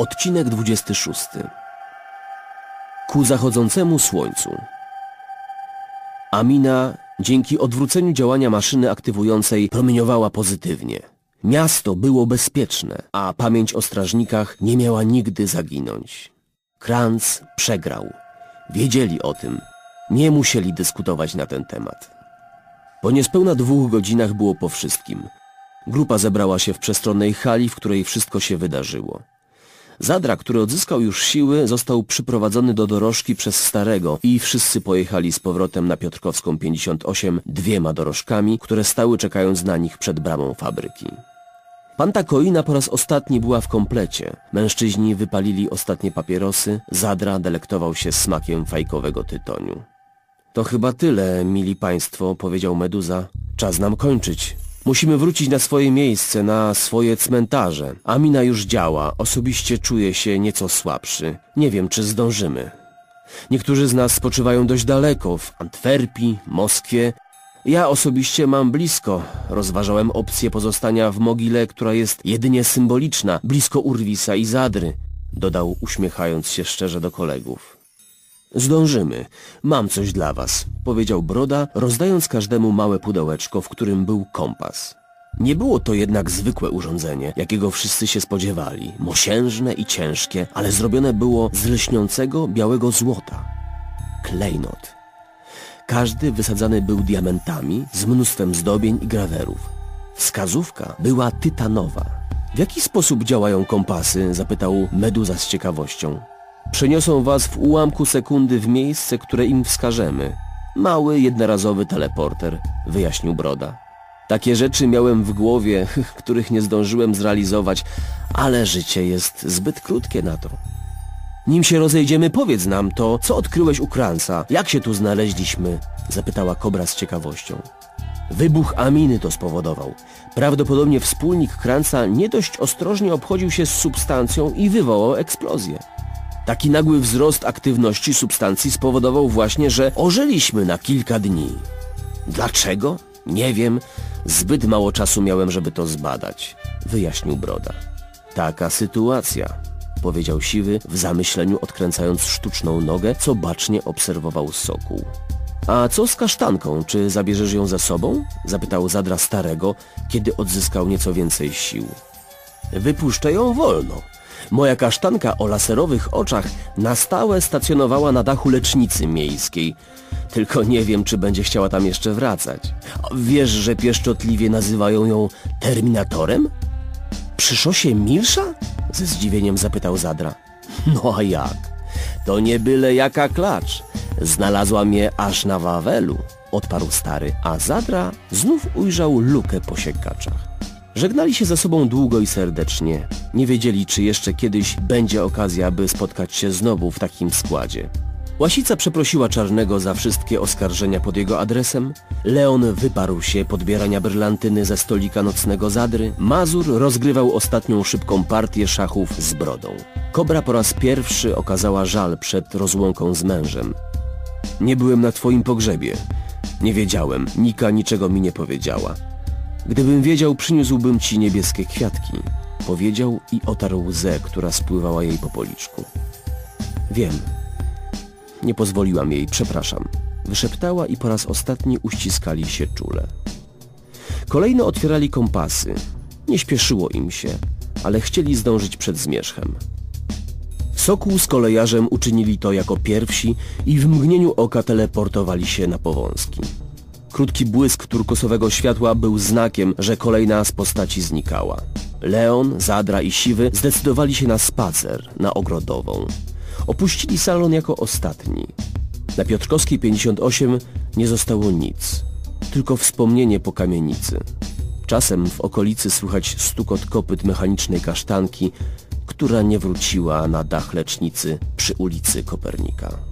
Odcinek 26. Ku zachodzącemu słońcu. Amina dzięki odwróceniu działania maszyny aktywującej promieniowała pozytywnie. Miasto było bezpieczne, a pamięć o strażnikach nie miała nigdy zaginąć. Kranz przegrał. Wiedzieli o tym. Nie musieli dyskutować na ten temat. Po niespełna dwóch godzinach było po wszystkim. Grupa zebrała się w przestronnej hali, w której wszystko się wydarzyło. Zadra, który odzyskał już siły, został przyprowadzony do dorożki przez starego i wszyscy pojechali z powrotem na Piotrkowską 58 dwiema dorożkami, które stały czekając na nich przed bramą fabryki. Panta Koina po raz ostatni była w komplecie. Mężczyźni wypalili ostatnie papierosy, Zadra delektował się smakiem fajkowego tytoniu. To chyba tyle, mili państwo, powiedział Meduza. Czas nam kończyć. Musimy wrócić na swoje miejsce, na swoje cmentarze. Amina już działa, osobiście czuję się nieco słabszy. Nie wiem, czy zdążymy. Niektórzy z nas spoczywają dość daleko, w Antwerpii, Moskwie. Ja osobiście mam blisko. Rozważałem opcję pozostania w mogile, która jest jedynie symboliczna, blisko Urwisa i Zadry, dodał uśmiechając się szczerze do kolegów. Zdążymy. Mam coś dla was, powiedział Broda, rozdając każdemu małe pudełeczko, w którym był kompas. Nie było to jednak zwykłe urządzenie, jakiego wszyscy się spodziewali. Mosiężne i ciężkie, ale zrobione było z lśniącego białego złota. Klejnot. Każdy wysadzany był diamentami z mnóstwem zdobień i grawerów. Wskazówka była tytanowa. W jaki sposób działają kompasy? zapytał Meduza z ciekawością. Przeniosą was w ułamku sekundy w miejsce, które im wskażemy. Mały, jednorazowy teleporter, wyjaśnił Broda. Takie rzeczy miałem w głowie, których nie zdążyłem zrealizować, ale życie jest zbyt krótkie na to. Nim się rozejdziemy, powiedz nam to, co odkryłeś u Kranca, jak się tu znaleźliśmy? Zapytała Kobra z ciekawością. Wybuch aminy to spowodował. Prawdopodobnie wspólnik Kranca nie dość ostrożnie obchodził się z substancją i wywołał eksplozję. Taki nagły wzrost aktywności substancji spowodował właśnie, że ożyliśmy na kilka dni. Dlaczego? Nie wiem. Zbyt mało czasu miałem, żeby to zbadać, wyjaśnił Broda. Taka sytuacja, powiedział Siwy w zamyśleniu odkręcając sztuczną nogę, co bacznie obserwował Sokół. A co z kasztanką? Czy zabierzesz ją ze sobą? zapytał Zadra Starego, kiedy odzyskał nieco więcej sił. Wypuszczę ją wolno, Moja kasztanka o laserowych oczach na stałe stacjonowała na dachu lecznicy miejskiej. Tylko nie wiem, czy będzie chciała tam jeszcze wracać. Wiesz, że pieszczotliwie nazywają ją Terminatorem? Przy szosie Milsza? Ze zdziwieniem zapytał Zadra. No a jak? To nie byle jaka klacz. Znalazła mnie aż na Wawelu, odparł stary, a Zadra znów ujrzał lukę po siekaczach. Żegnali się ze sobą długo i serdecznie. Nie wiedzieli, czy jeszcze kiedyś będzie okazja, by spotkać się znowu w takim składzie. Łasica przeprosiła Czarnego za wszystkie oskarżenia pod jego adresem, Leon wyparł się podbierania brylantyny ze stolika nocnego Zadry, Mazur rozgrywał ostatnią szybką partię szachów z brodą. Kobra po raz pierwszy okazała żal przed rozłąką z mężem. Nie byłem na twoim pogrzebie. Nie wiedziałem, Nika niczego mi nie powiedziała. Gdybym wiedział, przyniósłbym ci niebieskie kwiatki. Powiedział i otarł łzę, która spływała jej po policzku. Wiem. Nie pozwoliłam jej, przepraszam. Wyszeptała i po raz ostatni uściskali się czule. Kolejno otwierali kompasy. Nie śpieszyło im się, ale chcieli zdążyć przed zmierzchem. Sokół z kolejarzem uczynili to jako pierwsi i w mgnieniu oka teleportowali się na powązki. Krótki błysk turkosowego światła był znakiem, że kolejna z postaci znikała. Leon, Zadra i Siwy zdecydowali się na spacer, na Ogrodową. Opuścili salon jako ostatni. Na Piotrkowskiej 58 nie zostało nic, tylko wspomnienie po kamienicy. Czasem w okolicy słychać stukot kopyt mechanicznej kasztanki, która nie wróciła na dach lecznicy przy ulicy Kopernika.